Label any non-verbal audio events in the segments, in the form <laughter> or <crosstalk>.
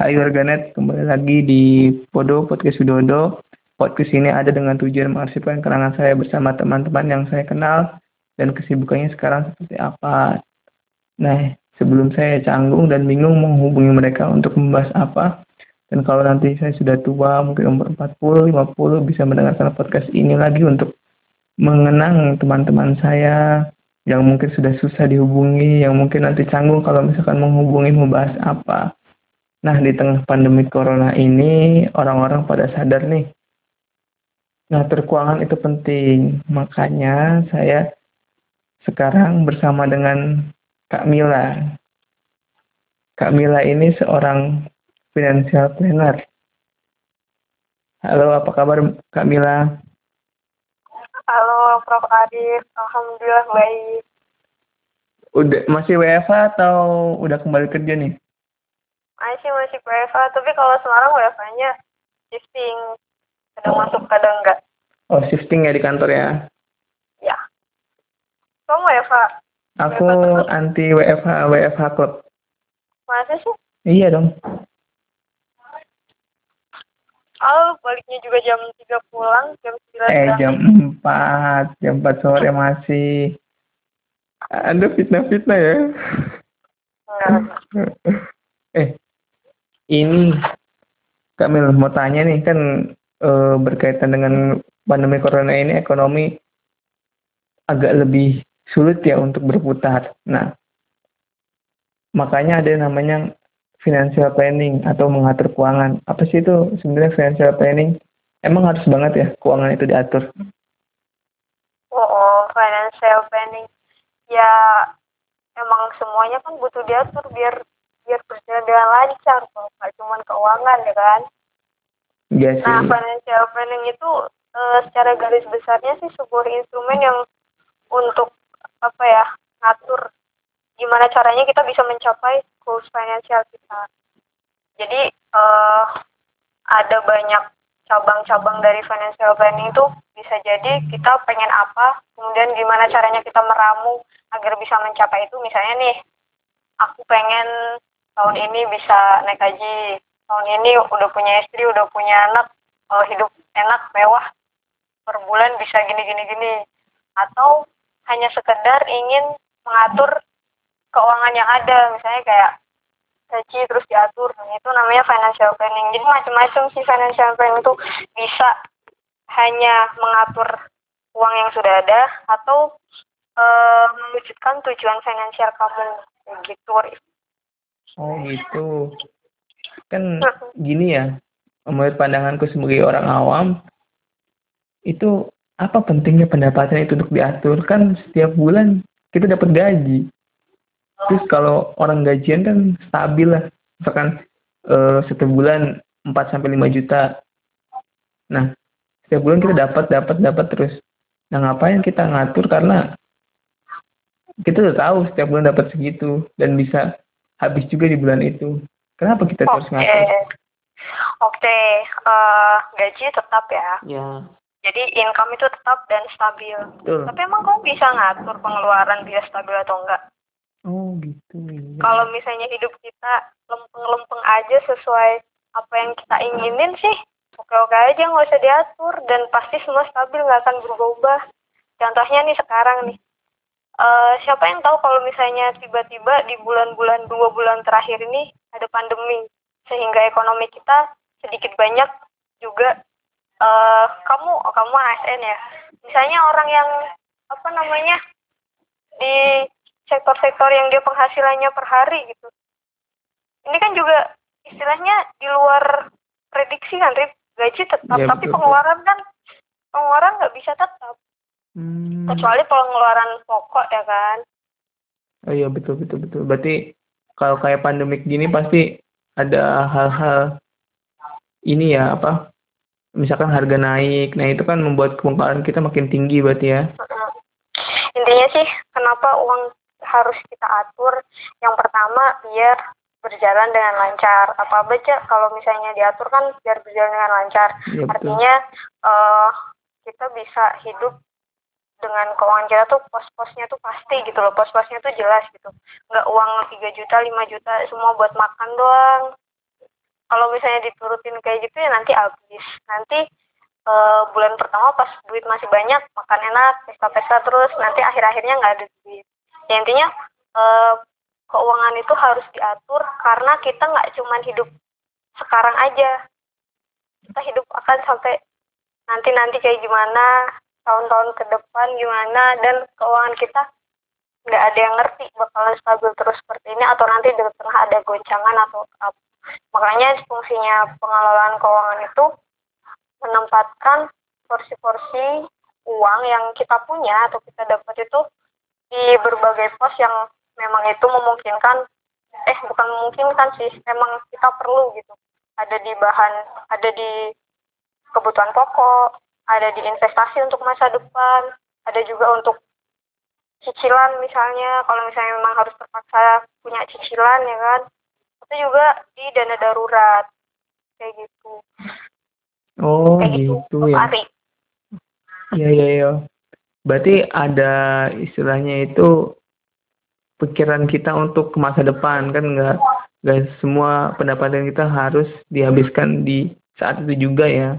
Hai warganet, kembali lagi di Podo Podcast Widodo. Podcast ini ada dengan tujuan mengarsipkan kenangan saya bersama teman-teman yang saya kenal dan kesibukannya sekarang seperti apa. Nah, sebelum saya canggung dan bingung menghubungi mereka untuk membahas apa, dan kalau nanti saya sudah tua, mungkin umur 40, 50, bisa mendengarkan podcast ini lagi untuk mengenang teman-teman saya yang mungkin sudah susah dihubungi, yang mungkin nanti canggung kalau misalkan menghubungi membahas apa. Nah, di tengah pandemi corona ini, orang-orang pada sadar nih, Nah, terkuangan itu penting. Makanya saya sekarang bersama dengan Kak Mila. Kak Mila ini seorang financial planner. Halo, apa kabar Kak Mila? Halo, Prof. Arif. Alhamdulillah baik. Udah masih WFH atau udah kembali kerja nih? Masih masih WFH, tapi kalau Semarang WFH-nya shifting. Kadang masuk kadang enggak. Oh shifting ya di kantor ya? Ya. Kamu WFH aku WFH anti WFH WFH club masa sih? Iya dong. Oh, baliknya juga jam 3 pulang, jam 9 Eh, jam 4, jam 4 sore masih. Anda fitnah-fitnah ya? eh, ini Kamil mau tanya nih, kan e, berkaitan dengan pandemi corona ini ekonomi agak lebih sulit ya untuk berputar. Nah, makanya ada namanya financial planning atau mengatur keuangan. Apa sih itu sebenarnya financial planning? Emang harus banget ya keuangan itu diatur? Oh, oh financial planning. Ya, emang semuanya kan butuh diatur biar biar berjalan dengan lancar kok. Gak cuma keuangan ya kan? Iya sih. Nah, financial planning itu uh, secara garis besarnya sih sebuah instrumen yang untuk apa ya ngatur gimana caranya kita bisa mencapai goals financial kita. Jadi uh, ada banyak cabang-cabang dari financial planning itu bisa jadi kita pengen apa, kemudian gimana caranya kita meramu agar bisa mencapai itu. Misalnya nih, aku pengen tahun ini bisa naik haji, tahun ini udah punya istri, udah punya anak, uh, hidup enak, mewah, per bulan bisa gini gini gini. Atau hanya sekedar ingin mengatur keuangan yang ada misalnya kayak gaji terus diatur. Nah, itu namanya financial planning. Jadi macam-macam sih financial planning itu bisa hanya mengatur uang yang sudah ada atau e, mewujudkan tujuan finansial kamu. Gitu oh gitu. Kan gini ya menurut pandanganku sebagai orang awam itu apa pentingnya pendapatan itu untuk diatur? Kan setiap bulan kita dapat gaji. Terus kalau orang gajian kan stabil lah. Misalkan uh, setiap bulan 4 sampai lima juta. Nah setiap bulan kita dapat dapat dapat terus. Nah ngapain kita ngatur? Karena kita udah tahu setiap bulan dapat segitu dan bisa habis juga di bulan itu kenapa kita okay. terus ngatur Oke, okay. uh, eh, gaji tetap ya. Ya. Jadi income itu tetap dan stabil. Betul. Tapi emang kamu bisa ngatur pengeluaran biar stabil atau enggak? Oh gitu. Ya. Kalau misalnya hidup kita lempeng-lempeng aja sesuai apa yang kita inginin sih, oke-oke aja nggak usah diatur dan pasti semua stabil nggak akan berubah-ubah. Contohnya nih sekarang nih, uh, siapa yang tahu kalau misalnya tiba-tiba di bulan-bulan dua bulan terakhir ini ada pandemi sehingga ekonomi kita sedikit banyak juga uh, kamu oh, kamu ASN ya? Misalnya orang yang apa namanya di sektor-sektor yang dia penghasilannya per hari gitu. Ini kan juga istilahnya di luar prediksi kan Rip? Gaji tetap ya, tapi betul, pengeluaran kan pengeluaran nggak bisa tetap hmm. kecuali pengeluaran pokok ya kan oh iya betul betul betul berarti kalau kayak pandemik gini pasti ada hal-hal ini ya apa misalkan harga naik, nah itu kan membuat pengeluaran kita makin tinggi berarti ya. Intinya sih kenapa uang harus kita atur? Yang pertama biar berjalan dengan lancar. Apa baca kalau misalnya diatur kan biar berjalan dengan lancar. Ya, Artinya uh, kita bisa hidup dengan keuangan kita tuh pos-posnya tuh pasti gitu loh pos-posnya tuh jelas gitu. Nggak uang 3 juta 5 juta semua buat makan doang. Kalau misalnya diturutin kayak gitu ya nanti habis. Nanti uh, bulan pertama pas duit masih banyak makan enak pesta-pesta terus nanti akhir-akhirnya nggak ada duit. Ya intinya uh, keuangan itu harus diatur karena kita nggak cuma hidup sekarang aja. Kita hidup akan sampai nanti-nanti kayak gimana tahun-tahun ke depan gimana dan keuangan kita nggak ada yang ngerti bakalan stabil terus seperti ini atau nanti di tengah ada goncangan atau apa makanya fungsinya pengelolaan keuangan itu menempatkan porsi-porsi uang yang kita punya atau kita dapat itu di berbagai pos yang memang itu memungkinkan eh bukan memungkinkan sih memang kita perlu gitu. Ada di bahan ada di kebutuhan pokok ada di investasi untuk masa depan ada juga untuk cicilan misalnya kalau misalnya memang harus terpaksa punya cicilan ya kan itu juga di dana darurat kayak gitu Oh kayak gitu, gitu ya. Iya iya iya. Berarti ada istilahnya itu pikiran kita untuk masa depan kan nggak nggak semua pendapatan kita harus dihabiskan di saat itu juga ya.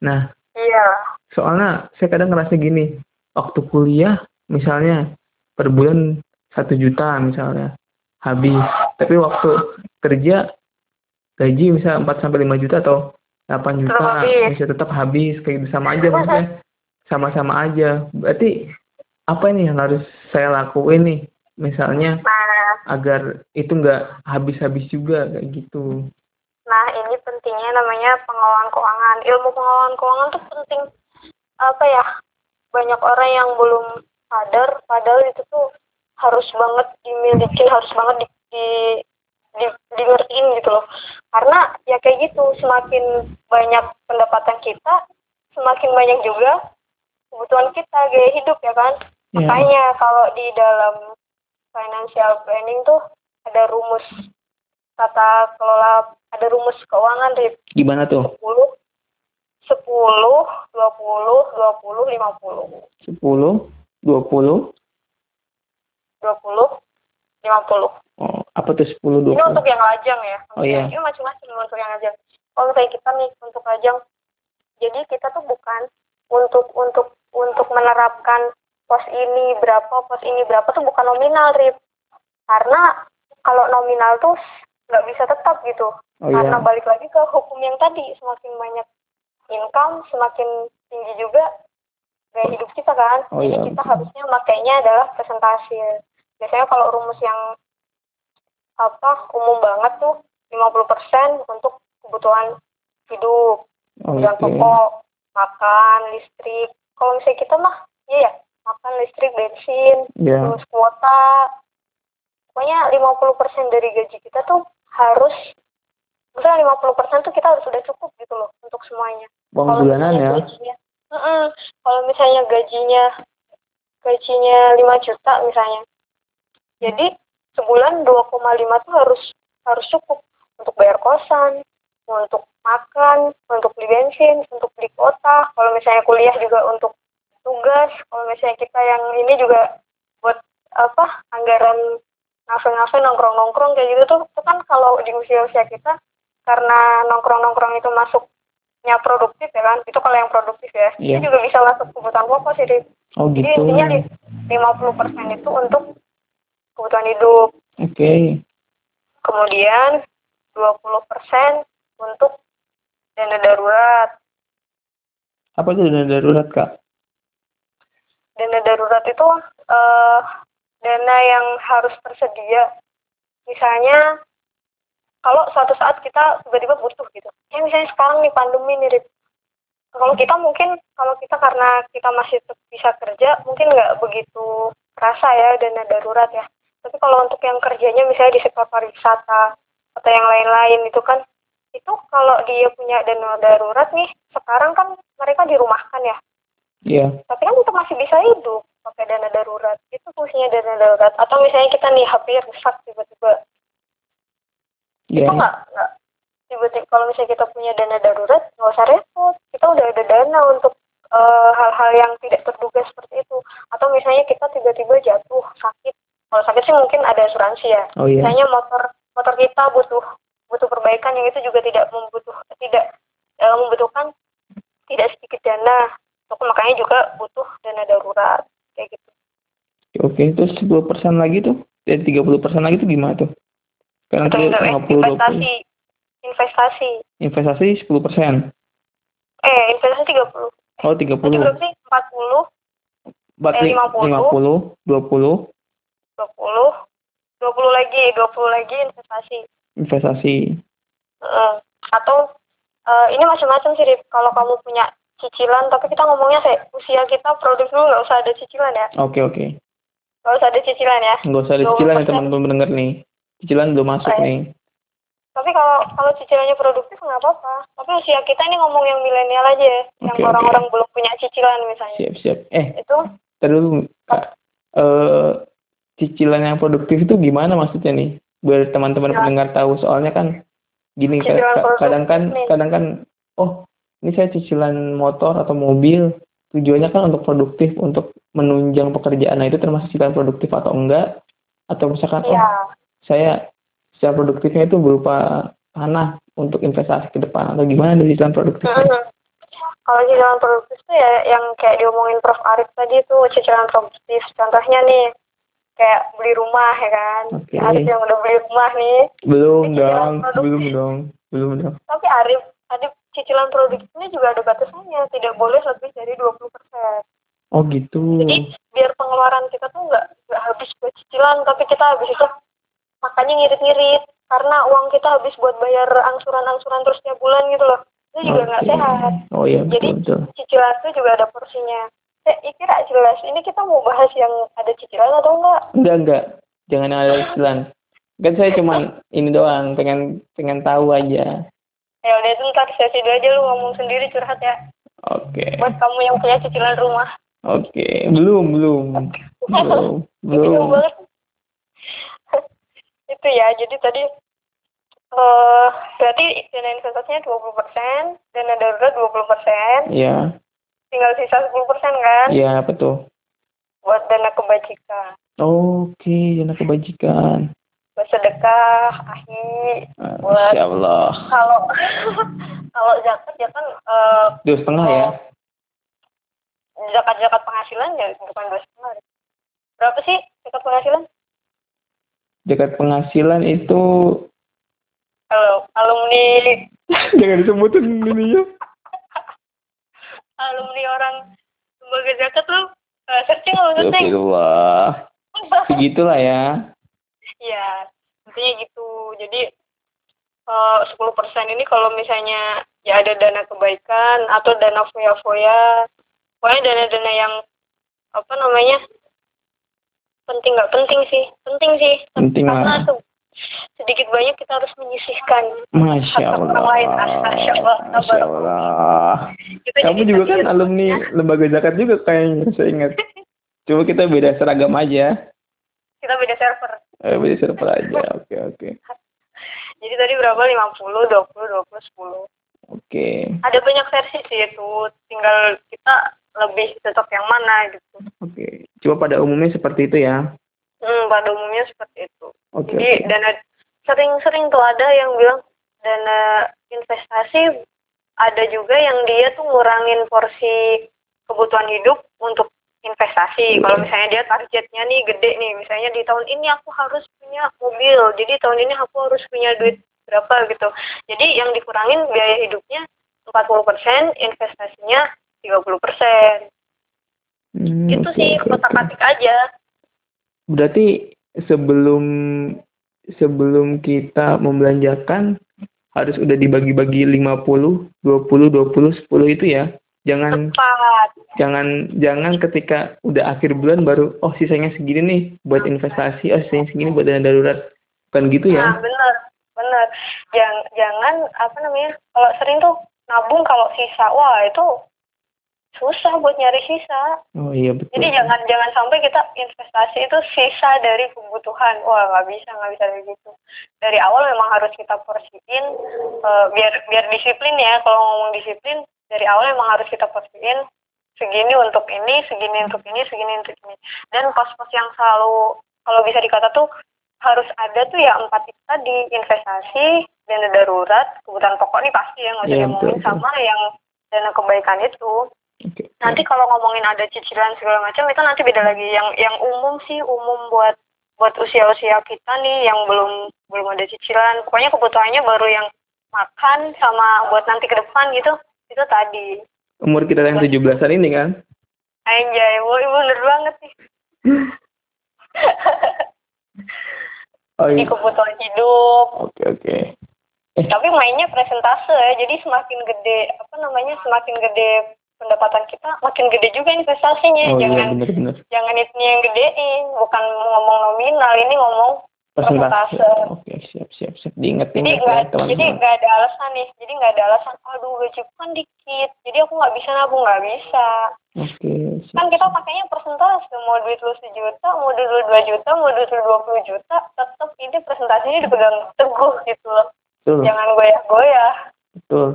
Nah. Iya. Soalnya saya kadang ngerasa gini, waktu kuliah misalnya per bulan satu juta misalnya habis, tapi waktu kerja gaji misalnya 4 sampai lima juta atau 8 juta bisa tetap habis kayak gitu. Sama aja maksudnya. Sama-sama aja. Berarti apa ini yang harus saya lakuin nih? Misalnya nah, agar itu nggak habis-habis juga kayak gitu nah ini pentingnya namanya pengelolaan keuangan. Ilmu pengelolaan keuangan tuh penting. Apa ya? Banyak orang yang belum sadar padahal itu tuh harus banget dimiliki harus banget di, di di, di ngertiin gitu loh. Karena ya kayak gitu semakin banyak pendapatan kita semakin banyak juga kebutuhan kita gaya hidup ya kan? Yeah. makanya kalau di dalam financial planning tuh ada rumus tata kelola ada rumus keuangan Rip. gimana tuh 10 10 20 20 50 10 20 20 50 Oh, apa tuh 10 20? Ini untuk yang lajang ya. Oh iya. Ini macam-macam untuk yang lajang. Kalau misalnya kita nih untuk lajang, jadi kita tuh bukan untuk untuk untuk menerapkan pos ini berapa, pos ini berapa tuh bukan nominal, Rip. Karena kalau nominal tuh nggak bisa tetap gitu. Oh, iya. Karena balik lagi ke hukum yang tadi, semakin banyak income, semakin tinggi juga gaya hidup kita kan. Oh, Jadi iya. kita harusnya makainya adalah presentasi. Biasanya kalau rumus yang apa umum banget tuh 50% untuk kebutuhan hidup, kebutuhan okay. pokok, makan, listrik. Kalau misalnya kita mah, iya ya, makan, listrik, bensin, yeah. terus kuota. Pokoknya 50% dari gaji kita tuh harus, misalnya 50% tuh kita harus sudah cukup gitu loh untuk semuanya. Uang bulanan ya? Gajinya, mm -mm, kalau misalnya gajinya, gajinya 5 juta misalnya. Jadi sebulan 2,5 tuh harus harus cukup untuk bayar kosan, untuk makan, untuk beli bensin, untuk beli kota. Kalau misalnya kuliah juga untuk tugas. Kalau misalnya kita yang ini juga buat apa anggaran ngafe-ngafe nongkrong-nongkrong kayak gitu tuh itu kan kalau di usia-usia kita karena nongkrong-nongkrong itu masuknya produktif ya kan itu kalau yang produktif ya yeah. itu juga bisa masuk kebutuhan pokok sih oh, gitu. jadi intinya 50% itu untuk kebutuhan hidup. Oke. Okay. Kemudian 20% untuk dana darurat. Apa itu dana darurat, Kak? Dana darurat itu uh, dana yang harus tersedia. Misalnya kalau suatu saat kita tiba-tiba butuh gitu. Ya misalnya sekarang nih pandemi nih, kalau kita mungkin kalau kita karena kita masih bisa kerja mungkin nggak begitu rasa ya dana darurat ya tapi kalau untuk yang kerjanya misalnya di sektor pariwisata atau yang lain-lain itu kan itu kalau dia punya dana darurat nih sekarang kan mereka dirumahkan ya iya yeah. tapi kan kita masih bisa hidup pakai dana darurat. Itu fungsinya dana darurat. Atau misalnya kita nih HP rusak tiba-tiba. Yeah. itu nggak nggak tiba-tiba kalau misalnya kita punya dana darurat nggak usah repot. Kita udah ada dana untuk eh, hal-hal uh, yang tidak terduga seperti itu. Atau misalnya kita tiba-tiba jatuh sakit. Kalau sakit sih mungkin ada asuransi ya. Oh, iya. misalnya motor motor kita butuh butuh perbaikan yang itu juga tidak membutuh tidak e, membutuhkan tidak sedikit dana. Makanya juga butuh dana darurat kayak gitu. Oke terus 10 persen lagi tuh? Dari 30 persen lagi tuh gimana tuh? Sekarang tuh investasi 20. investasi. Investasi. 10 persen? Eh investasi 30 oh 30 Jadi berarti 40 berarti eh, 50 50 20 20 20 lagi 20 lagi investasi. Investasi. Uh, atau uh, ini macam-macam sih kalau kamu punya cicilan tapi kita ngomongnya sih usia kita produk dulu nggak usah ada cicilan ya. Oke okay, oke. Okay. nggak usah ada cicilan ya. Nggak usah ada cicilan ya teman-teman mendengar nih. Cicilan belum masuk okay. nih. Tapi kalau kalau cicilannya produktif nggak apa-apa. Tapi usia kita ini ngomong yang milenial aja okay, yang orang-orang okay. belum punya cicilan misalnya. Siap siap. Eh itu. terus kak. Uh, cicilan yang produktif itu gimana maksudnya nih? Biar teman-teman ya. pendengar tahu. Soalnya kan gini kadang kan kadang kan oh ini saya cicilan motor atau mobil. Tujuannya kan untuk produktif untuk menunjang pekerjaan. Nah itu termasuk cicilan produktif atau enggak? Atau misalkan ya. oh saya secara produktifnya itu berupa tanah untuk investasi ke depan. Atau gimana dari cicilan produktif mm -hmm. kalau cicilan produktif itu ya yang kayak diomongin Prof. Arif tadi itu cicilan produktif. Contohnya nih kayak beli rumah ya kan? Okay. Arif yang udah beli rumah nih. Belum dong belum dong belum dong. Tapi Arif Arif cicilan produk ini juga ada batasannya tidak boleh lebih dari 20 persen oh gitu jadi biar pengeluaran kita tuh nggak nggak habis buat cicilan tapi kita habis itu makanya ngirit-ngirit karena uang kita habis buat bayar angsuran-angsuran terus tiap bulan gitu loh itu juga nggak okay. sehat oh iya betul, jadi betul. cicilan itu juga ada porsinya Eh, kira jelas. Ini kita mau bahas yang ada cicilan atau enggak? Enggak, enggak. Jangan ada cicilan. Kan saya cuma ini doang, pengen pengen tahu aja. Ya udah itu ntar sesi dulu aja lu ngomong sendiri curhat ya. Oke. Okay. Buat kamu yang punya cicilan rumah. Oke, okay. belum, belum. belum, <laughs> belum. banget. <laughs> itu ya, jadi tadi uh, berarti dana investasinya 20%, dana darurat 20%. Iya tinggal sisa 10% kan? Iya, betul. Buat dana kebajikan. Oke, dana kebajikan. Buat sedekah, ahi. Buat Allah. Kalau <laughs> kalau zakat ya kan uh, dua setengah ya? Zakat-zakat penghasilan ya bukan dua setengah. Berapa sih zakat penghasilan? Zakat penghasilan itu kalau alumni <laughs> jangan disebutin ininya <laughs> alumni orang lembaga zakat tuh uh, searching loh searching begitulah ya iya intinya gitu jadi eh, sepuluh persen ini kalau misalnya ya ada dana kebaikan atau dana foya-foya pokoknya dana-dana yang apa namanya penting nggak penting sih penting sih penting karena lah sedikit banyak kita harus menyisihkan Masya Allah. Orang lain. Masya Allah. Masya Allah. Kamu juga kan alumni lembaga zakat juga kayaknya saya ingat. <laughs> Coba kita beda seragam aja. Kita beda server. Eh, beda server aja. Oke, oke. Jadi tadi berapa? 50, 20, 20, 10. Oke. Ada banyak versi sih itu. Tinggal kita lebih cocok yang mana gitu. Oke. Coba pada umumnya seperti itu ya. Hmm, pada umumnya seperti itu. Okay, Jadi okay. dana sering-sering tuh ada yang bilang dana investasi ada juga yang dia tuh ngurangin porsi kebutuhan hidup untuk investasi. Kalau misalnya dia targetnya nih gede nih, misalnya di tahun ini aku harus punya mobil, jadi tahun ini aku harus punya duit berapa gitu. Jadi yang dikurangin biaya hidupnya 40%, investasinya 30%. Hmm, itu okay, sih kotak-katik aja berarti sebelum sebelum kita membelanjakan harus udah dibagi-bagi 50, 20, 20, 10 itu ya. Jangan Tepat. Jangan jangan ketika udah akhir bulan baru oh sisanya segini nih buat investasi, oh sisanya segini buat dana darurat. Kan gitu ya? Nah, benar. Benar. Jangan jangan apa namanya? Kalau sering tuh nabung kalau sisa wah itu susah buat nyari sisa. Oh iya betul. Jadi jangan jangan sampai kita investasi itu sisa dari kebutuhan. Wah nggak bisa nggak bisa begitu. Dari awal memang harus kita porsiin uh, biar biar disiplin ya. Kalau ngomong disiplin dari awal memang harus kita porsiin segini untuk ini, segini untuk ini, segini untuk ini. Dan pos-pos yang selalu kalau bisa dikata tuh harus ada tuh ya empat itu tadi investasi, dana darurat kebutuhan pokok nih pasti ya nggak usah Iya, diomongin betul, sama yang dana kebaikan itu. Oke. nanti kalau ngomongin ada cicilan segala macam itu nanti beda lagi. Yang yang umum sih umum buat buat usia-usia kita nih yang belum belum ada cicilan. Pokoknya kebutuhannya baru yang makan sama buat nanti ke depan gitu itu tadi Umur kita yang 17-an ini kan? anjay woi bener banget nih Oh di iya. kebutuhan hidup Oke, oke. tapi mainnya presentase ya jadi semakin gede apa namanya semakin gede pendapatan kita makin gede juga investasinya Oh iya, jangan bener-bener. jangan itu yang gedein bukan ngomong nominal ini ngomong Persentase. Oke, siap, siap, siap. Diingat, jadi diingat nggak ya, jadi nggak ada alasan nih jadi nggak ada alasan aduh gaji kan dikit jadi aku nggak bisa nabung nggak bisa Oke, siap. kan kita pakainya persentase mau duit lu sejuta mau duit lu dua juta mau duit lu dua puluh juta tetap ini presentasinya dipegang teguh gitu loh Betul, jangan goyah-goyah betul.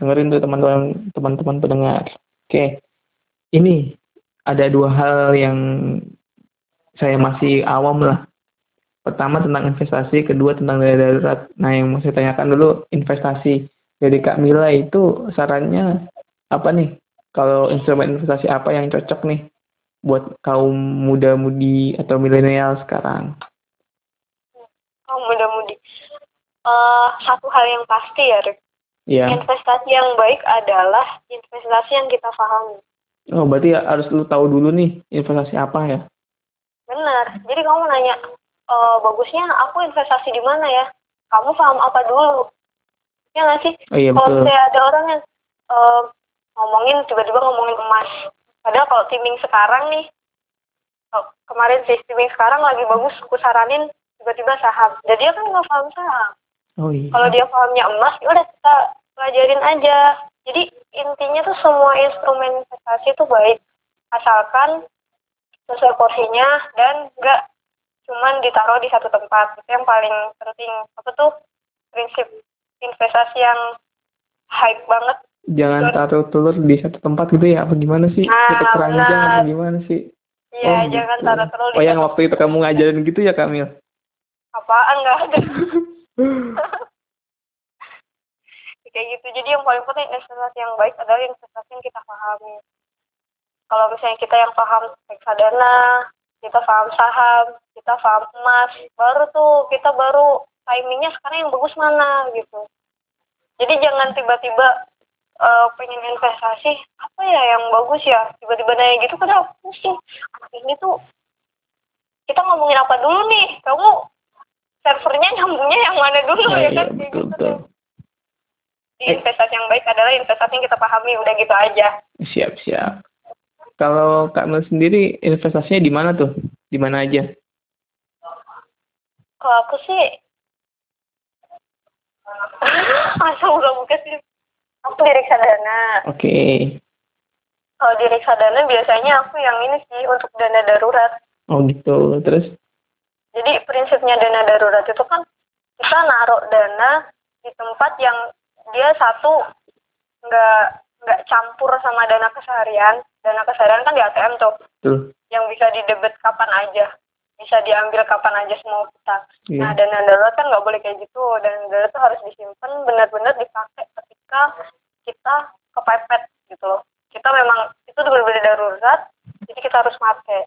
Dengerin tuh teman-teman teman-teman pendengar. Oke. Ini ada dua hal yang saya masih awam lah. Pertama tentang investasi, kedua tentang dana darurat. Nah, yang mau saya tanyakan dulu investasi dari Kak Mila itu sarannya apa nih? Kalau instrumen investasi apa yang cocok nih buat kaum muda-mudi atau milenial sekarang? oh mudah-mudi Eh, satu hal yang pasti ya Rick Iya. investasi yang baik adalah investasi yang kita pahami Oh, berarti harus lu tahu dulu nih investasi apa ya? benar jadi kamu nanya eh, bagusnya aku investasi di mana ya? Kamu paham apa dulu? Ya nggak sih? Oh iya kalau misalnya ada orang yang eh, ngomongin tiba-tiba ngomongin emas. Padahal kalau timing sekarang nih oh, kemarin sih timing sekarang lagi bagus aku saranin tiba-tiba saham. Jadi dia kan nggak paham saham. Oh iya. kalau dia pahamnya emas ya udah kita pelajarin aja. Jadi intinya tuh semua instrumen investasi itu baik. Asalkan sesuai porsinya dan nggak cuman ditaruh di satu tempat itu yang paling penting apa tuh prinsip investasi yang hype banget Jangan taruh telur di satu tempat gitu ya? Apa gimana sih? Nah, Satu keranjang apa gimana sih? iya Oh, jangan gitu. taruh terlalu Oh yang waktu itu kamu ngajarin gitu ya Kamil? apaan nggak ada <laughs> kayak gitu jadi yang paling penting investasi yang baik adalah investasi yang kita pahami kalau misalnya kita yang paham reksadana kita paham saham kita paham emas baru tuh kita baru timingnya sekarang yang bagus mana gitu. Jadi jangan tiba-tiba eh, pengen investasi apa ya yang bagus ya? Tiba-tiba nanya gitu kan aku pusing. Anak ini tuh kita ngomongin apa dulu nih? Kamu servernya nyambungnya yang mana dulu Nah, ya iya kan? Betul gitu betul. Jadi investasi yang baik adalah investasi yang kita pahami udah gitu aja. Siap siap. Kalau Kamil sendiri investasinya di mana tuh? Di mana aja? kalau aku sih masa udah buka sih aku di reksadana Oke. kalau di reksadana biasanya aku yang ini sih untuk dana darurat Oh gitu. Terus? jadi prinsipnya dana darurat itu kan kita naruh dana di tempat yang dia satu nggak nggak campur sama dana keseharian dana keseharian kan di ATM tuh. Tuh. yang bisa didebet kapan aja. Bisa diambil kapan aja semua kita. Iya. nah dana darurat kan nggak boleh kayak gitu. Dana darurat tuh harus disimpan benar-benar dipakai ketika kita kepepet gitu loh. Kita memang itu benar-benar darurat jadi kita harus pakai.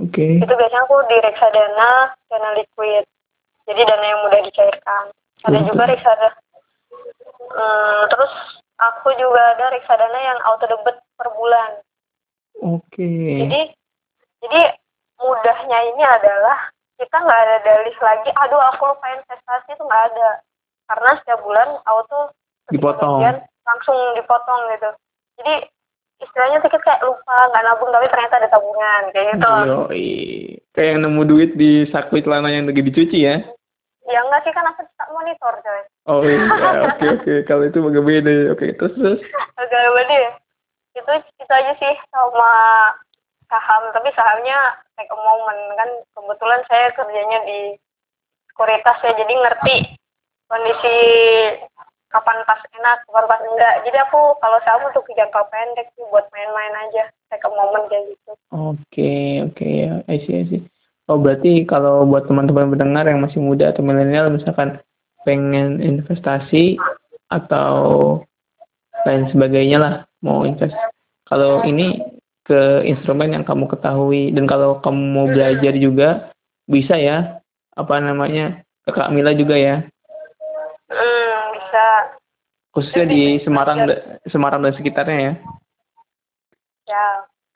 Oke. itu biasanya aku di reksadana dana liquid. Jadi dana yang mudah dicairkan. Ada Betul. juga reksadana. Hmm, terus aku juga ada reksadana yang auto debit per bulan Oke. jadi jadi mudahnya ini adalah kita nggak ada dalih lagi aduh aku lupa investasi itu nggak ada karena setiap bulan auto Dipotong. langsung dipotong gitu jadi istilahnya sedikit kayak lupa nggak nabung tapi ternyata ada tabungan kayak gitu Yoi. Kayak yang nemu duit di saku celana yang lagi dicuci ya? ya enggak sih kan aku tak monitor coy Oh iya, oke oke. Kalau itu agak beda. ya. Oke, terus terus. agak beda ya itu itu aja sih sama saham tapi sahamnya take a moment kan kebetulan saya kerjanya di sekuritas ya jadi ngerti kondisi kapan pas enak kapan pas enggak jadi aku kalau saham untuk jangka pendek sih buat main-main aja take a moment kayak gitu Oke, oke ya. I see, I. Oh, berarti kalau buat teman-teman pendengar yang masih muda atau milenial misalkan pengen investasi atau lain sebagainya lah mau invest. Kalau ini ke instrumen yang kamu ketahui dan kalau kamu mau belajar juga bisa ya. Apa namanya ke Kak Mila juga ya. Hmm, bisa. Khususnya di Semarang Semarang dan sekitarnya ya. Ya.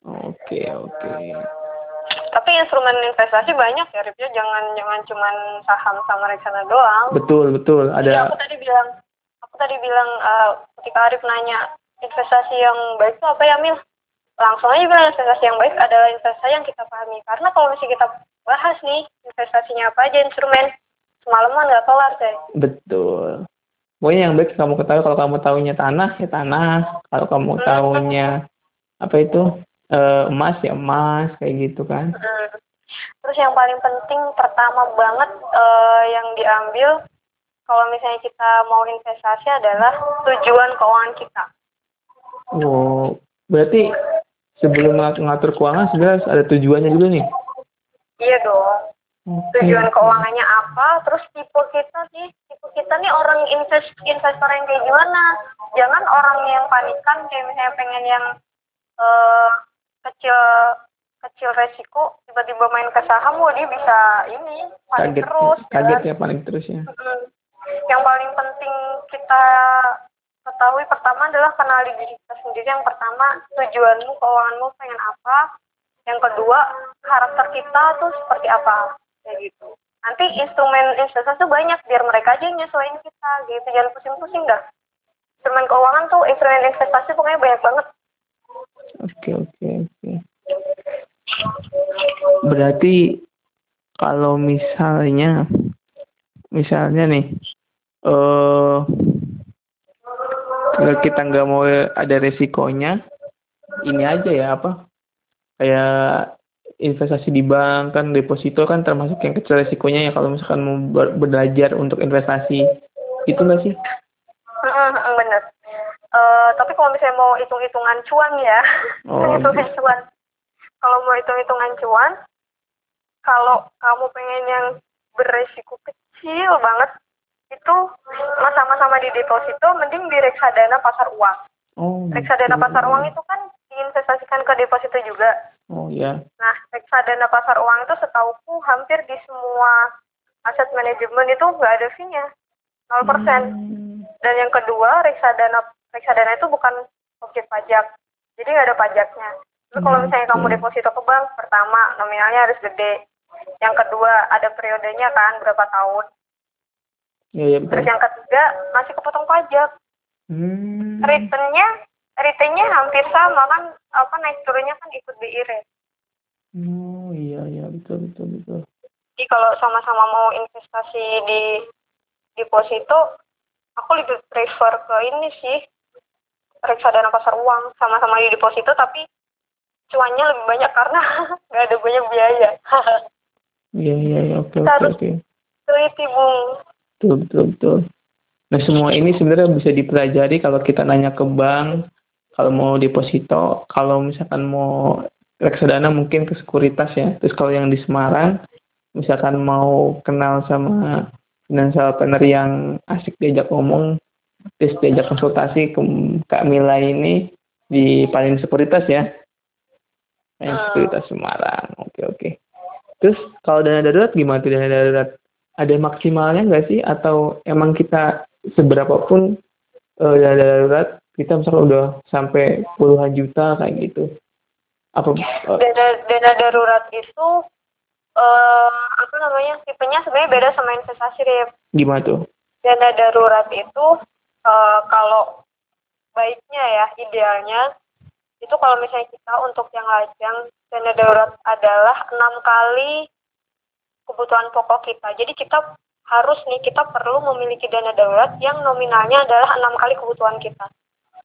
Oke oke. Tapi instrumen investasi banyak ya Rip. Ya jangan jangan cuman saham sama reksadana doang. Betul betul. Ada ya, aku tadi bilang tadi bilang uh, ketika Arif nanya investasi yang baik itu apa ya Mil? Langsung aja bilang investasi yang baik adalah investasi yang kita pahami. Karena kalau misalnya kita bahas nih investasinya apa aja instrumen semalaman nggak kelar deh betul. Pokoknya yang baik kamu ketahui kalau kamu tahunya tanah ya tanah. Kalau kamu hmm. tahunya apa itu e, emas ya emas kayak gitu kan. Hmm. terus yang paling penting pertama banget e, yang diambil kalau misalnya kita mau investasi adalah tujuan keuangan kita. Oh berarti sebelum ngatur keuangan sebenarnya ada tujuannya juga nih? Iya dong. Tujuan keuangannya apa terus tipe kita sih tipe kita nih orang invest investor yang kayak gimana? Jangan orang yang panikan kayak misalnya pengen yang uh, kecil kecil resiko tiba-tiba main ke saham wah dia bisa ini panik kaget, terus kaget ya, ya panik terus ya yang paling penting kita ketahui pertama adalah kenali diri kita sendiri. Yang pertama tujuanmu keuanganmu pengen apa. Yang kedua karakter kita tuh seperti apa. Kayak gitu. Nanti instrumen investasi tuh banyak biar mereka aja yang nyesuaiin kita gitu. Jangan pusing-pusing dah. Instrumen keuangan tuh instrumen investasi pokoknya banyak banget. Oke oke oke. Berarti kalau misalnya misalnya nih kita nggak mau ada resikonya ini aja ya apa kayak investasi di bank kan deposito kan termasuk yang kecil resikonya ya kalau misalkan mau belajar untuk investasi itu nggak sih? bener. Uh, tapi kalau misalnya mau hitung-hitungan cuan ya, <laughs> oh, hitungan cuan. Kalau mau hitung-hitungan cuan, kalau kamu pengen yang beresiko kecil banget, itu sama-sama di deposito mending di reksadana pasar uang. Oh, reksadana pasar uang itu kan diinvestasikan ke deposito juga. Oh iya. Nah, reksadana pasar uang itu setauku hampir di semua aset manajemen itu nggak ada fee-nya. 0%. Hmm. Dan yang kedua, reksadana reksadana itu bukan objek pajak. Jadi nggak ada pajaknya. Tapi kalau hmm, misalnya kamu deposito ke bank, pertama nominalnya harus gede. Yang kedua, ada periodenya kan berapa tahun. Iya, iya Terus yang ketiga masih kepotong pajak. Hmm. Returnnya returnnya hampir sama kan apa naik turunnya kan ikut BI rate. Oh iya iya betul betul betul. Jadi kalau sama-sama mau investasi di deposito, aku lebih prefer ke ini sih reksadana pasar uang sama-sama di deposito tapi cuannya lebih banyak karena <laughs> nggak ada banyak biaya. Iya iya iya oke oke oke. Teliti bung betul betul betul. Nah semua ini sebenarnya bisa dipelajari kalau kita nanya ke bank kalau mau deposito kalau misalkan mau reksadana mungkin ke sekuritas ya. Terus kalau yang di Semarang misalkan mau kenal sama financial planner yang asik diajak ngomong terus diajak konsultasi ke Kak Mila ini di paling sekuritas ya. Paling sekuritas Semarang. Oke oke. Terus kalau dana darurat gimana tuh dana darurat ada maksimalnya nggak sih? Atau emang kita seberapa pun uh, dana darurat kita misalnya udah sampai puluhan juta kayak gitu. Apa uh, dana dana darurat itu uh, apa namanya tipenya sebenarnya beda sama investasi deh gimana tuh? Dana darurat itu uh, kalau baiknya ya idealnya itu kalau misalnya kita untuk yang lajang dana darurat adalah enam kali kebutuhan pokok kita. Jadi kita harus nih kita perlu memiliki dana darurat yang nominalnya adalah enam kali kebutuhan kita.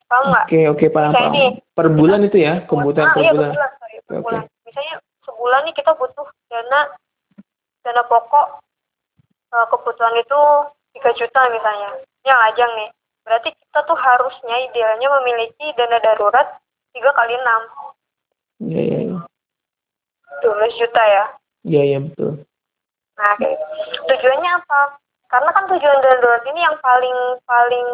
Paham nggak? Oke okay, oke okay, paham. Misalnya paham. Nih, per bulan itu ya kebutuhan nah, per iya, bulan. bulan, sorry, per okay. bulan. Misalnya sebulan nih kita butuh dana dana pokok uh, kebutuhan itu 3 juta misalnya. Yang lajang nih. Berarti kita tuh harusnya idealnya memiliki dana darurat tiga kali enam. Iya iya. iya. 12 juta ya. Iya iya betul. Nah, tujuannya apa? karena kan tujuan darurat ini yang paling paling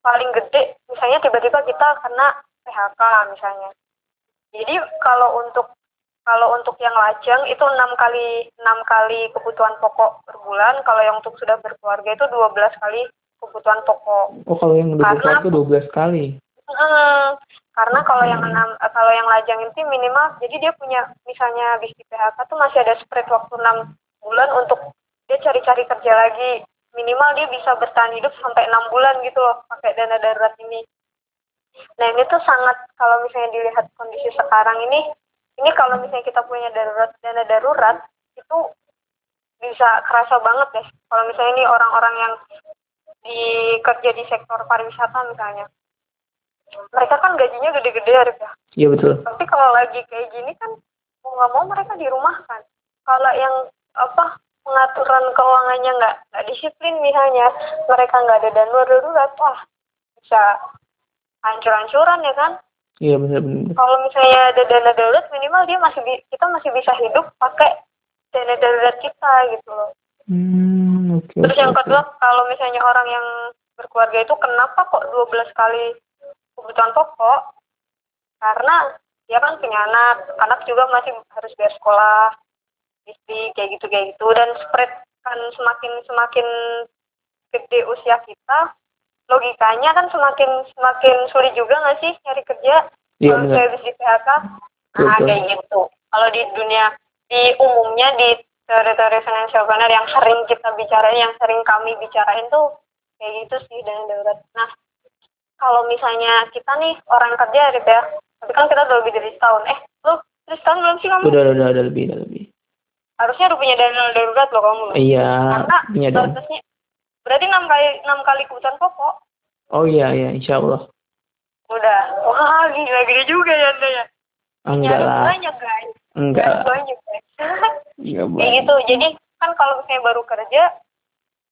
paling gede. Misalnya tiba-tiba kita kena PHK misalnya. Jadi kalau untuk kalau untuk yang lajang itu enam kali enam kali kebutuhan pokok per bulan. Kalau yang untuk sudah berkeluarga itu 12 kali kebutuhan pokok. Oh kalau yang udah berkeluarga dua belas kali? Hmm, karena kalau yang enam kalau yang lajang itu minimal jadi dia punya misalnya habis di PHK tuh masih ada spread waktu enam bulan untuk dia cari-cari kerja lagi. Minimal dia bisa bertahan hidup sampai enam bulan gitu loh pakai dana darurat ini. Nah ini tuh sangat kalau misalnya dilihat kondisi sekarang ini ini kalau misalnya kita punya darurat dana darurat itu bisa kerasa banget deh. Kalau misalnya ini orang-orang yang di kerja di sektor pariwisata misalnya mereka kan gajinya gede-gede ya iya betul. Tapi kalau lagi kayak gini kan mau nggak mau mereka dirumahkan. Kalau yang apa pengaturan keuangannya nggak nggak disiplin misalnya mereka nggak ada dana darurat wah bisa hancur-hancuran ya kan? Iya benar benar kalau misalnya ada dana darurat minimal dia masih bi- kita masih bisa hidup pakai dana darurat kita gitu loh. Hmm oke terus oke, yang kedua kalau misalnya orang yang berkeluarga itu kenapa kok 12 kali kebutuhan pokok? Karena dia kan punya anak anak juga masih harus bayar sekolah istri kayak gitu kayak gitu. Dan spread kan semakin semakin gede usia kita logikanya kan semakin semakin sulit juga nggak sih nyari kerja? Iya, kalau saya habis di PHK nah kayak gitu. Kalau di dunia di umumnya di teori-teori financial planner yang sering kita bicarain yang sering kami bicarain tuh kayak gitu sih dana darurat. Nah kalau misalnya kita nih orang kerja ya. Tapi kan kita udah lebih dari setahun. Eh lu dari setahun belum sih kamu? Udah udah udah lebih udah lebih harusnya udah punya dana darurat loh kamu. Loh. iya karena punya dong berarti enam kali enam kali kebutuhan pokok. Oh iya iya insya Allah udah. Wah gila gede juga ya anda ya. Enggak Nyari lah. banyak guys. Enggak. Lah banyak guys. Enggak <laughs> kayak banyak gitu. Jadi kan kalau misalnya baru kerja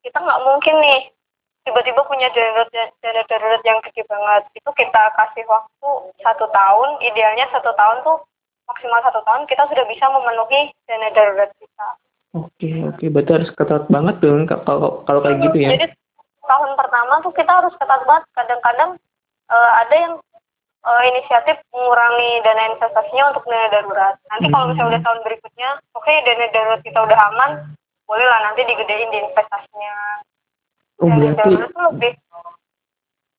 kita nggak mungkin nih tiba-tiba punya dana dana darurat yang gede banget. Itu kita kasih waktu satu tahun idealnya satu tahun tuh maksimal satu tahun kita sudah bisa memenuhi dana darurat kita. Oke oke. Berarti harus ketat banget dong kalau kalau kayak gitu ya? Jadi tahun pertama tuh kita harus ketat banget. Kadang-kadang eh, ada yang eh, inisiatif mengurangi dana investasinya untuk dana darurat. Nanti kalau misalnya udah tahun berikutnya oke dana darurat kita udah aman boleh lah nanti digedein di investasinya. Oh dana berarti darurat tuh lebih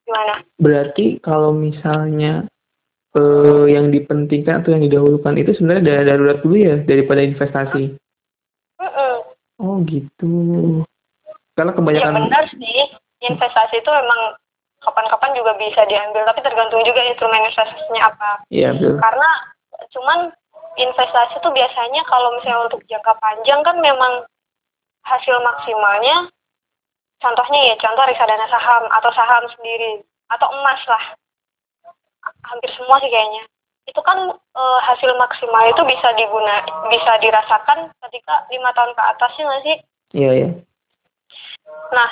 gimana? Berarti kalau misalnya eh, yang dipentingkan atau yang didahulukan itu sebenarnya dana darurat dulu ya daripada investasi. Mm-mm. oh gitu. Karena ya kebanyakan benar sih. Investasi itu memang kapan-kapan juga bisa diambil tapi tergantung juga instrumen investasinya apa. Iya betul. Karena cuman investasi tuh biasanya kalau misalnya untuk jangka panjang kan memang hasil maksimalnya contohnya ya contoh reksadana saham atau saham sendiri atau emas lah hampir semua sih kayaknya itu kan eh, hasil maksimal itu bisa diguna bisa dirasakan ketika lima tahun ke atas ya nggak sih iya iya Nah,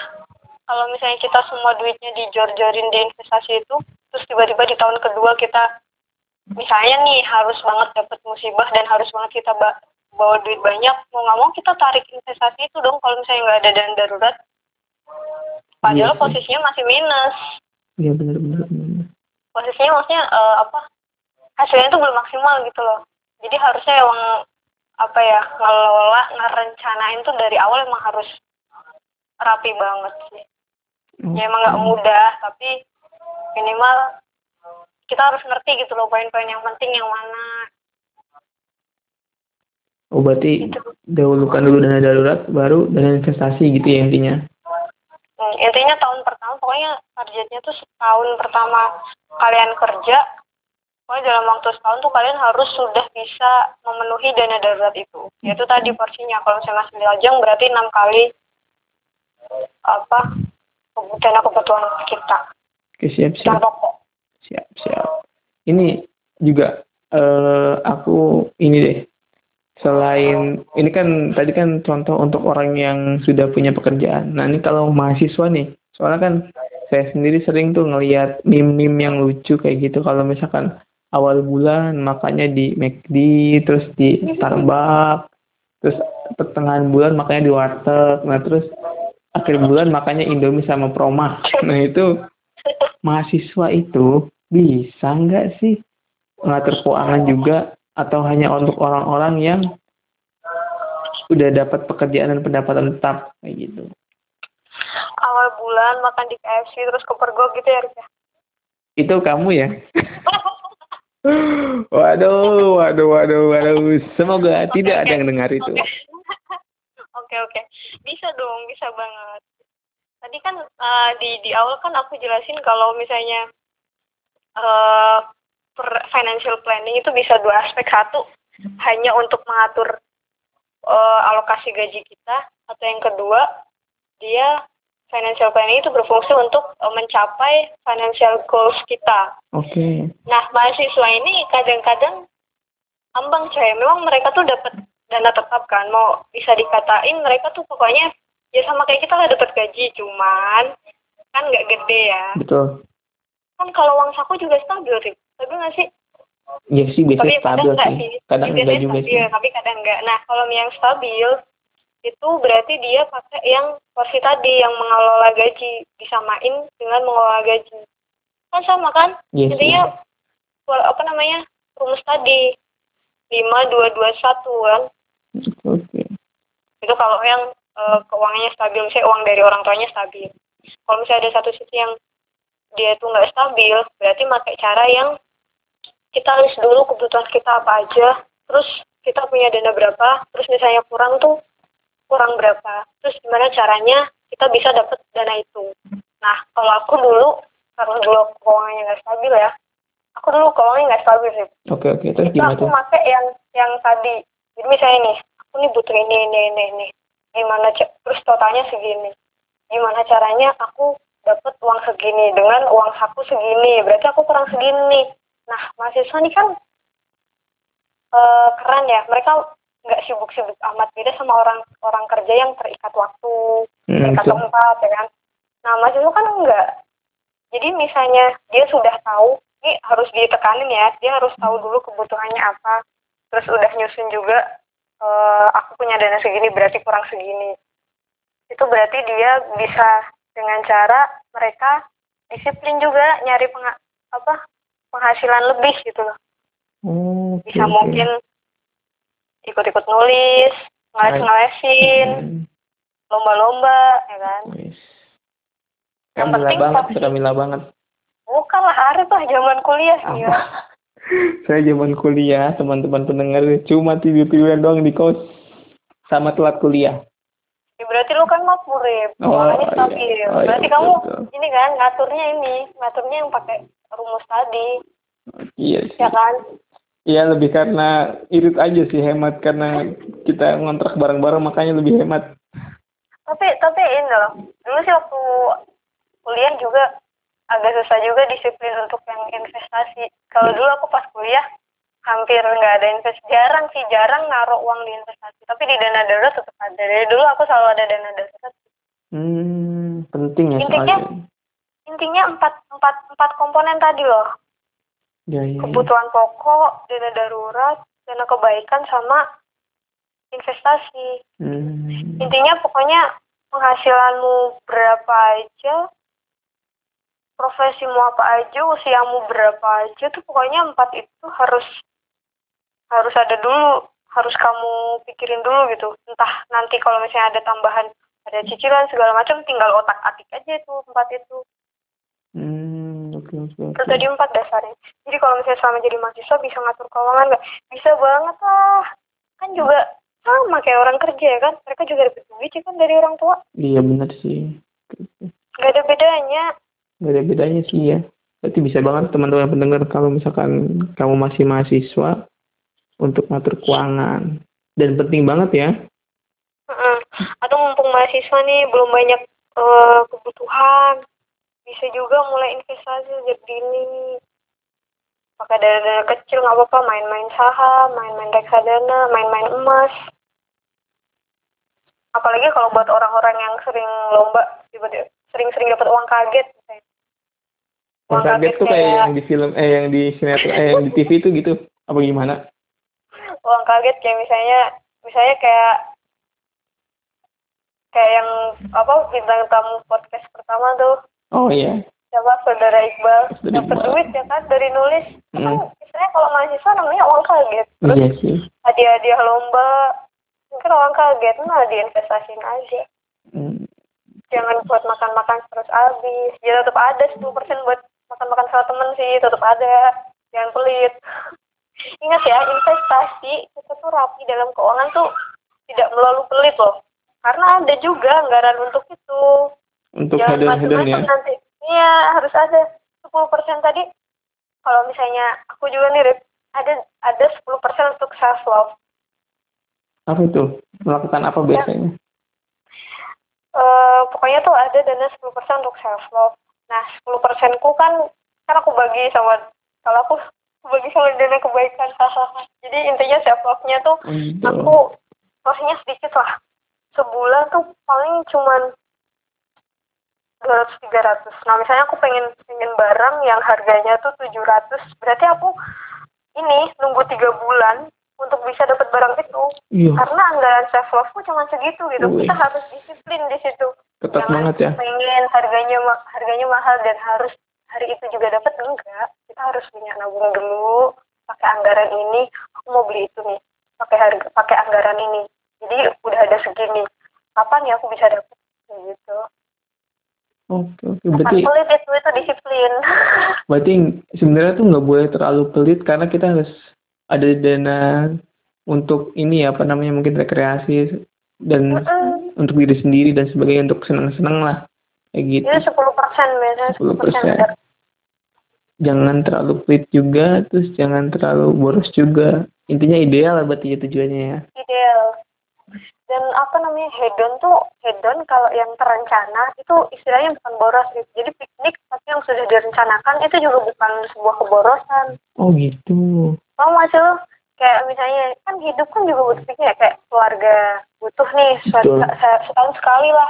kalau misalnya kita semua duitnya dijor-jorin di investasi itu, terus tiba-tiba di tahun kedua kita, misalnya nih harus banget dapat musibah dan harus banget kita ba- bawa duit banyak, mau nggak mau kita tarik investasi itu dong kalau misalnya nggak ada dana darurat. Padahal Iya sih. posisinya masih minus. iya benar benar benar Posisinya maksudnya eh, apa? Hasilnya itu belum maksimal gitu loh. Jadi harusnya emang apa ya ngelola, ngerencanain tuh dari awal emang harus rapi banget sih. ya emang nggak mudah tapi minimal kita harus ngerti gitu loh poin-poin yang penting yang mana oh berarti gitu dahulukan dulu dana darurat baru dana investasi gitu ya intinya Hmm, intinya tahun pertama pokoknya targetnya tuh setahun pertama kalian kerja pokoknya dalam waktu setahun tuh kalian harus sudah bisa memenuhi dana darurat itu. Yaitu tadi porsinya kalau misalnya masih lajang berarti enam kali apa dana kebutuhan kita. Oke siap siap. Siap siap. Ini juga eh aku ini deh selain ini kan tadi kan contoh untuk orang yang sudah punya pekerjaan. Nah ini kalau mahasiswa nih soalnya kan saya sendiri sering tuh ngelihat meme-meme yang lucu kayak gitu. Kalau misalkan awal bulan makanya di McD terus di Starbucks terus pertengahan bulan makanya di warteg. Nah terus akhir bulan makanya Indomie sama Proma. <laughs> Nah itu mahasiswa itu bisa nggak sih mengatur keuangan juga atau hanya untuk orang-orang yang udah dapat pekerjaan dan pendapatan tetap kayak gitu. Awal bulan makan di KFC terus kepergok gitu ya, Rif ya? Itu kamu ya? <laughs> waduh, waduh, waduh, waduh. Semoga Oke, tidak oke. ada yang dengar itu. Oke. <laughs> Oke, oke. Bisa dong, bisa banget. Tadi kan eh, di di awal kan aku jelasin kalau misalnya eh per- financial planning itu bisa dua aspek. Satu, hanya untuk mengatur eh, alokasi gaji kita. Atau yang kedua, dia financial planning itu berfungsi untuk eh, mencapai financial goals kita. Oke. Nah, mahasiswa ini kadang-kadang ambang coy. Memang mereka tuh dapat dana tetap kan. Mau bisa dikatain mereka tuh pokoknya ya sama kayak kita lah dapat gaji. Cuman kan nggak gede ya. Betul. Kan kalau uang saku juga stabil, Rip. Stabil nggak sih? Ya sih biasanya Tapi kadang stabil nggak sih. sih. Kadang Biasanya enggak juga stabil, sih. tapi kadang enggak. Nah, kalau yang stabil itu berarti dia pakai yang porsi tadi yang mengelola gaji disamain dengan mengelola gaji kan sama kan Iya sih. intinya apa namanya rumus tadi lima dua dua satu kan Oke. itu kalau yang eh, keuangannya stabil misalnya uang dari orang tuanya stabil kalau misalnya ada satu sisi yang dia itu nggak stabil berarti pakai cara yang kita list dulu kebutuhan kita apa aja. Terus kita punya dana berapa terus misalnya kurang tuh kurang berapa. Terus gimana caranya kita bisa dapat dana itu. Nah kalau aku dulu karena dulu keuangannya nggak stabil ya aku dulu keuangannya nggak stabil sih. Oke oke. Terus itu gimana aku pakai yang yang tadi. Jadi misalnya nih aku nih butuh ini ini ini ini. Gimana terus totalnya segini. Gimana caranya aku dapat uang segini dengan uang saku segini? Berarti aku kurang segini nah mahasiswa nih kan eh, keren ya. Mereka nggak sibuk-sibuk amat. Beda sama orang orang kerja yang terikat waktu Hmm, terikat tempat ya kan? Nah mahasiswa kan enggak jadi misalnya dia sudah tahu ini harus ditekanin ya. Dia harus tahu dulu kebutuhannya apa. Terus udah nyusun juga eh, aku punya dana segini berarti kurang segini. Itu berarti dia bisa dengan cara mereka disiplin juga nyari penga- apa penghasilan lebih gitu loh Oh, oke, bisa mungkin ikut-ikut nulis ngeles-ngelesin Hmm, lomba-lomba ya kan. Yang Kamila penting banget, Kamila banget. bukan lah Arif lah zaman kuliah sih ya Apa? Saya zaman kuliah, teman-teman pendengar cuma tidur-tiduran doang di kos sama telat kuliah. Ya, berarti lu kan makmur ya, Oh, iya. stabil. Oh, iya, berarti betul, kamu betul. ini kan ngaturnya ini, ngaturnya yang pakai rumus tadi, Iya sih. ya kan? Iya lebih karena irit aja sih hemat karena kita ngontrak bareng-bareng makanya lebih hemat. Tapi tapi ini loh, dulu sih waktu kuliah juga agak susah juga disiplin untuk yang investasi. Kalau dulu aku pas kuliah hampir nggak ada invest, jarang sih jarang naruh uang di investasi. Tapi di dana darurat tetap ada. Dari dulu aku selalu ada dana darurat. Hmm, penting ya Intinya- soalnya. Intinya empat empat empat komponen tadi loh. Ya, ya, ya. kebutuhan pokok, dana darurat, dana kebaikan sama investasi. Hmm. Intinya pokoknya penghasilanmu berapa aja, profesimu apa aja, usiamu berapa aja tuh pokoknya empat itu harus harus ada dulu, harus kamu pikirin dulu gitu. Entah nanti kalau misalnya ada tambahan, ada cicilan segala macam, tinggal otak atik aja itu empat itu. Hmm, oke oke Itu oke. tadi empat dasarnya. Jadi kalau misalnya selama jadi mahasiswa bisa ngatur keuangan nggak? Bisa banget lah. Kan juga sama kayak orang kerja ya kan. Mereka juga dapat duit ya kan dari orang tua. Iya benar sih. Nggak ada bedanya. Gak ada bedanya sih ya. Berarti bisa banget teman-teman pendengar kalau misalkan kamu masih mahasiswa untuk ngatur keuangan. Dan penting banget ya. Atau mumpung mahasiswa nih belum banyak eh, kebutuhan. Bisa juga mulai investasi sejak dini. Pakai dana-dana kecil nggak apa-apa. Main-main saham, main-main reksadana, main-main emas. Apalagi kalau buat orang-orang yang sering lomba, sering-sering dapat uang kaget. misalnya. Uang kaget tuh kayak yang di film eh yang di sinetron eh yang di TV itu gitu. Apa gimana? uang kaget kayak misalnya misalnya kayak kayak yang apa bintang tamu podcast pertama tuh oh iya. Siapa saudara Iqbal dapat duit ya kan dari nulis. Kan Hmm. istilahnya kalau mahasiswa namanya uang kaget terus iya sih. hadiah-hadiah lomba mungkin uang kaget nah diinvestasiin aja. Hmm. jangan buat makan-makan terus habis. Ya tetap ada 10% buat makan-makan sama temen sih tetap ada. Jangan pelit. <laughs> Ingat ya investasi itu tuh rapi dalam keuangan tuh tidak melulu pelit loh. Karena ada juga anggaran untuk itu untuk jangan hedon-hedon ya nanti iya harus ada 10% tadi kalau misalnya aku juga nih Rip, ada ada 10% untuk self love apa itu melakukan apa biasanya Eh, pokoknya tuh ada dana 10% untuk self love. Nah, 10% ku kan kan aku bagi sama kalau aku <laughs> bagi sama dana kebaikan. Jadi intinya self love-nya tuh Oh, gitu. aku porsinya sedikit lah. Sebulan tuh paling cuman 200 300. Nah, misalnya aku pengen pengen barang yang harganya tuh 700, berarti aku ini nunggu tiga bulan untuk bisa dapat barang itu. Iya. Karena anggaran self love ku cuma segitu gitu. Wih. kita harus disiplin di situ. Ketat Jangan banget ya. pengen harganya harganya mahal dan harus hari itu juga dapat enggak. Kita harus punya nabung dulu pakai anggaran ini. Aku mau beli itu nih pakai harga pakai anggaran ini. Jadi udah ada segini kapan ya aku bisa dapat gitu oke oke. Bukan berarti pelit itu itu disiplin. <laughs> Berarti sebenarnya tuh nggak boleh terlalu pelit karena kita harus ada dana untuk ini ya, apa namanya mungkin rekreasi dan Mm-mm. untuk diri sendiri dan sebagainya untuk senang-senang lah. Kayak gitu. Itu sepuluh persen biasanya sepuluh persen. 10%. ada jangan terlalu pelit juga terus jangan terlalu boros juga. Intinya ideal lah berarti ya tujuannya ya. Ideal dan apa namanya hedon tuh hedon kalau yang terencana itu istilahnya bukan boros gitu. jadi piknik tapi yang sudah direncanakan itu juga bukan sebuah keborosan. Oh gitu. Mau lo? Kayak misalnya kan hidup kan juga butuh piknik ya. Kayak keluarga butuh nih Betul. se- setahun sekali lah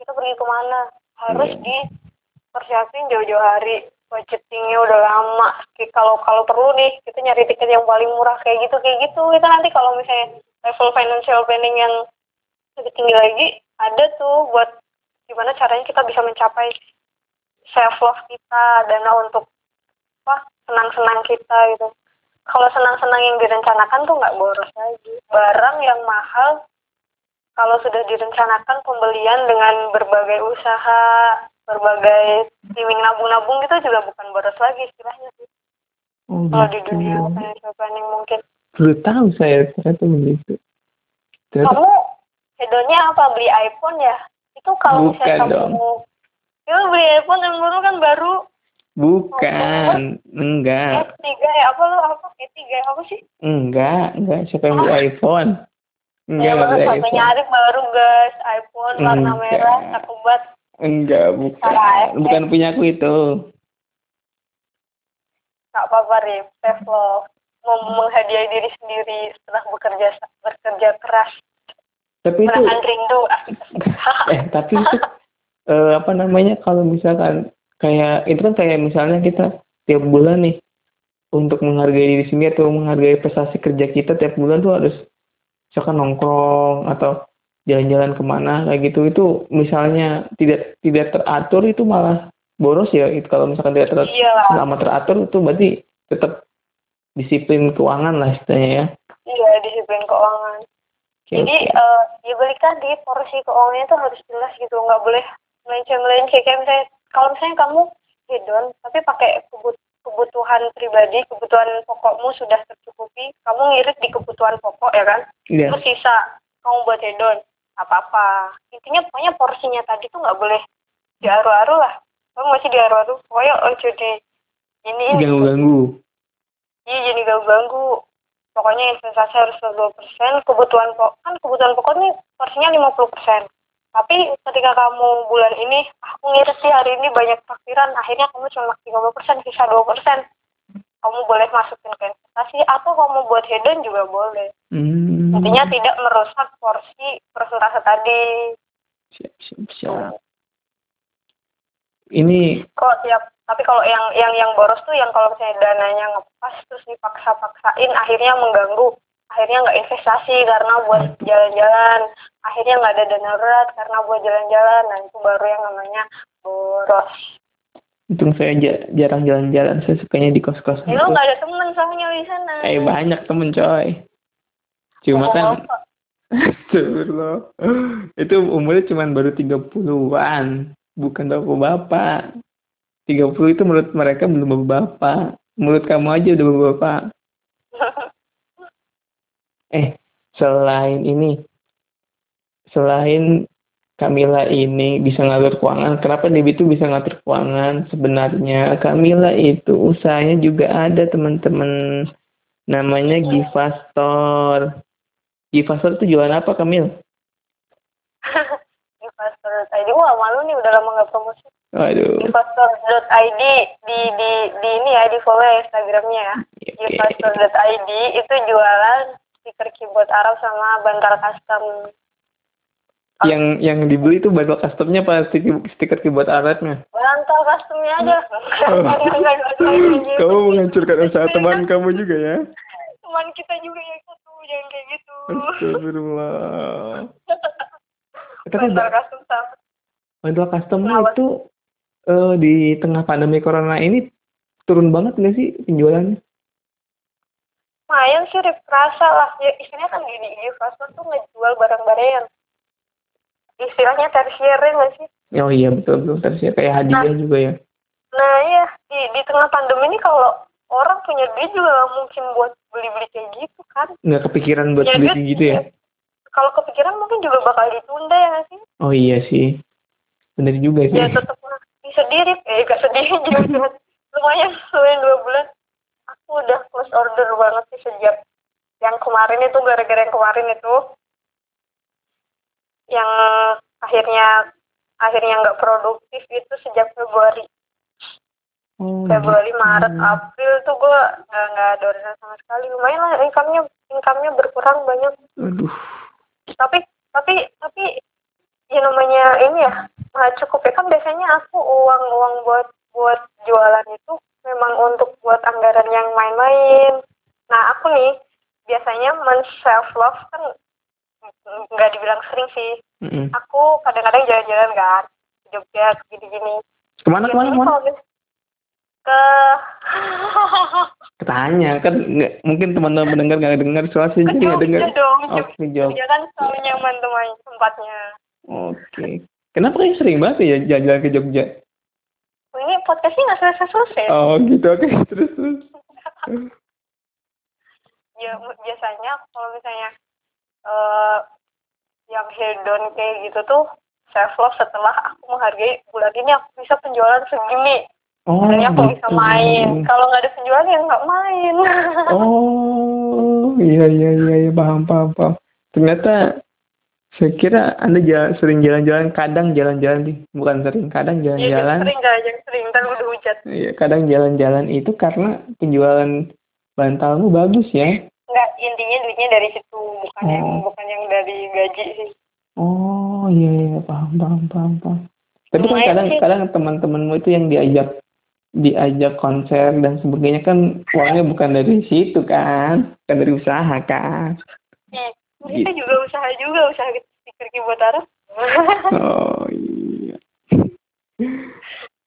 kita pergi ke mana. Harus Iya. dipersiapin jauh-jauh hari. Budgetingnya udah lama. Kalau kalau perlu nih kita nyari tiket yang paling murah kayak gitu kayak gitu. Itu nanti kalau misalnya level financial planning yang lebih tinggi lagi ada tuh buat gimana caranya kita bisa mencapai self love kita dana untuk apa senang-senang kita gitu. Kalau senang-senang yang direncanakan tuh nggak boros lagi. Barang yang mahal kalau sudah direncanakan pembelian dengan berbagai usaha berbagai timing nabung-nabung itu juga bukan boros lagi istilahnya sih. Oh kalau di gitu. dunia financial planning mungkin. Baru tahu saya ternyata begitu. Ternyata kamu hedonnya apa? Beli iPhone ya? Itu kalau Bukan misalnya dong. kamu ya beli iPhone yang baru kan baru. Bukan. Enggak. S3 ya? Apa lu? Apa? E3 ya? Apa sih? Enggak. Enggak. Siapa yang beli iPhone? Enggak ya beli iPhone. nyari baru guys. iPhone warna Enggak. merah banget. Enggak bukan. Eh. bukan punya aku itu. Gak apa-apa Rip, self love Mem menghadiahi diri sendiri setelah bekerja bekerja keras tapi itu rindu <laughs> eh tapi itu eh, apa namanya kalau misalkan kayak itu kan kayak misalnya kita tiap bulan nih untuk menghargai diri sendiri atau menghargai prestasi kerja kita tiap bulan tuh harus misalkan nongkrong atau jalan-jalan ke mana kayak gitu. Itu misalnya tidak tidak teratur itu malah boros ya. Itu kalau misalkan tidak teratur iya. selama teratur itu berarti tetap disiplin keuangan lah istilahnya ya. Iya disiplin keuangan Oke, jadi oke. eh, ya balik lagi porsi keuangannya tuh harus jelas gitu nggak boleh melenceng-melenceng. Kayak misalnya kalau misalnya kamu hedon tapi pakai kebut- kebutuhan pribadi kebutuhan pokokmu sudah tercukupi kamu ngirit di kebutuhan pokok ya kan? Iya. terus sisa kamu buat hedon apa apa intinya pokoknya porsinya tadi tuh nggak boleh diaru-aru lah. Kamu masih diaru-aru pokoknya oh jadi ini ini ganggu-ganggu. Iya jadi ganggu-ganggu pokoknya investasi harus dua persen kebutuhan pokok kan kebutuhan pokok nih porsinya 50 persen. Tapi ketika kamu bulan ini "Ah, aku ngirit sih hari ini banyak takdiran akhirnya kamu cuma 30 persen sisa 2 persen. Kamu boleh masukin ke investasi atau kamu buat hedon juga boleh. Hmm. intinya tidak merusak porsi persentase tadi. Siap siap siap ini kok tiap tapi kalau yang yang yang boros tuh yang kalau misalnya dananya ngepas terus dipaksa-paksain akhirnya mengganggu akhirnya nggak investasi karena buat jalan-jalan akhirnya nggak ada dana darurat karena buat jalan-jalan nah itu baru yang namanya boros Untung saya ja- jarang jalan-jalan, saya sukanya di kos-kosan. ya nggak ada temen soalnya di sana Eh banyak temen coy. Cuma kan. <laughs> Itu umurnya cuma baru 30-an. Bukan bapak-bapak. 30 itu menurut mereka belum bapak-bapak. Menurut kamu aja udah bapak-bapak. <laughs> Eh, selain ini, selain Kamila ini bisa ngatur keuangan, kenapa Debbie itu bisa ngatur keuangan? Sebenarnya Kamila itu usahanya juga ada teman-teman. Namanya Givastor. Givastor itu jualan apa Kamil? <laughs> investor.id wah malu nih udah lama nggak promosi Waduh. investor.id di di di ini ya di follow ya instagramnya ya Oke. investor.id itu jualan stiker keyboard Arab sama bantal custom Yang yang dibeli itu bantal customnya apa stiker, stiker keyboard alatnya? bantal customnya aja Oh. <laughs> Kamu menghancurkan usaha teman kamu juga ya? teman kita juga yang satu jangan kayak gitu Astagfirullah. <laughs> Tapi bantal ba- custom sama bantal customnya Kenapa? itu eh, di tengah pandemi corona ini turun banget nggak sih penjualannya? lumayan sih kerasa lah ya istilahnya kan gini investor tuh ngejual barang-barang yang istilahnya tersier ya nggak sih Oh iya betul betul ya kayak hadiah juga ya. Nah iya di di tengah pandemi ini kalau orang punya duit juga mungkin buat beli-beli kayak gitu kan. Nggak kepikiran buat Ya, beli kayak gitu ya? Kalau kepikiran mungkin juga bakal ditunda ya nggak sih? Oh iya sih. Bener juga sih. Ya tetap bisa diri, eh gak sedih <laughs> juga. lumayan lumayan dua bulan. Aku udah close order banget sih sejak yang kemarin itu gara-gara yang kemarin itu yang akhirnya akhirnya nggak produktif itu sejak Februari. Oh, Februari, gitu. Maret, April tuh gue nggak nggak ada orderan sama sekali. Lumayan lah income-nya income-nya berkurang banyak. Aduh. Tapi tapi tapi ya namanya ini ya nggak cukup ya kan biasanya aku uang uang buat buat jualan itu memang untuk buat anggaran yang main-main. Nah aku nih biasanya men self love kan nggak dibilang sering sih. Mm-mm. Aku kadang-kadang jalan-jalan kan Jogja gini-gini. Ke mana ke mana ke mana? ke Ketanya kan nggak mungkin teman-teman pendengar nggak dengar soal sih jadi nggak dengar. Jogja dong. Oh, ke Jogja. Jogja kan selalu nyaman tuh main tempatnya. Oke. Kenapa kayaknya sering banget ya jalan-jalan ke Jogja? Ini podcastnya nggak selesai-selesai. Oh gitu oke <laughs> terus terus. <laughs> Ya biasanya kalau misalnya eh yang hedon kayak gitu tuh self love setelah aku menghargai bulan ini aku bisa penjualan segini. Oh Makanya aku bisa gitu. main. Kalau nggak ada penjualan ya nggak main. <laughs> Oh iya iya iya iya paham paham paham. Ternyata saya kira anda jalan, sering jalan-jalan kadang jalan-jalan nih bukan sering kadang Iya, jalan-jalan. sering nggak yang sering ntar udah hujan. Iya kadang jalan-jalan itu karena penjualan bantalmu bagus ya. Nggak intinya duitnya dari situ bukan yang Oh. bukan yang dari gaji sih. Oh iya iya paham paham paham paham. Tapi kan Lumayan kadang sih. kadang teman-temanmu itu yang diajak diajak konser dan sebagainya kan uangnya bukan dari situ kan, bukan dari usaha kan. Ih, Gitu. kita juga usaha juga usaha stiker keyboard Arab. Oh <laughs> iya.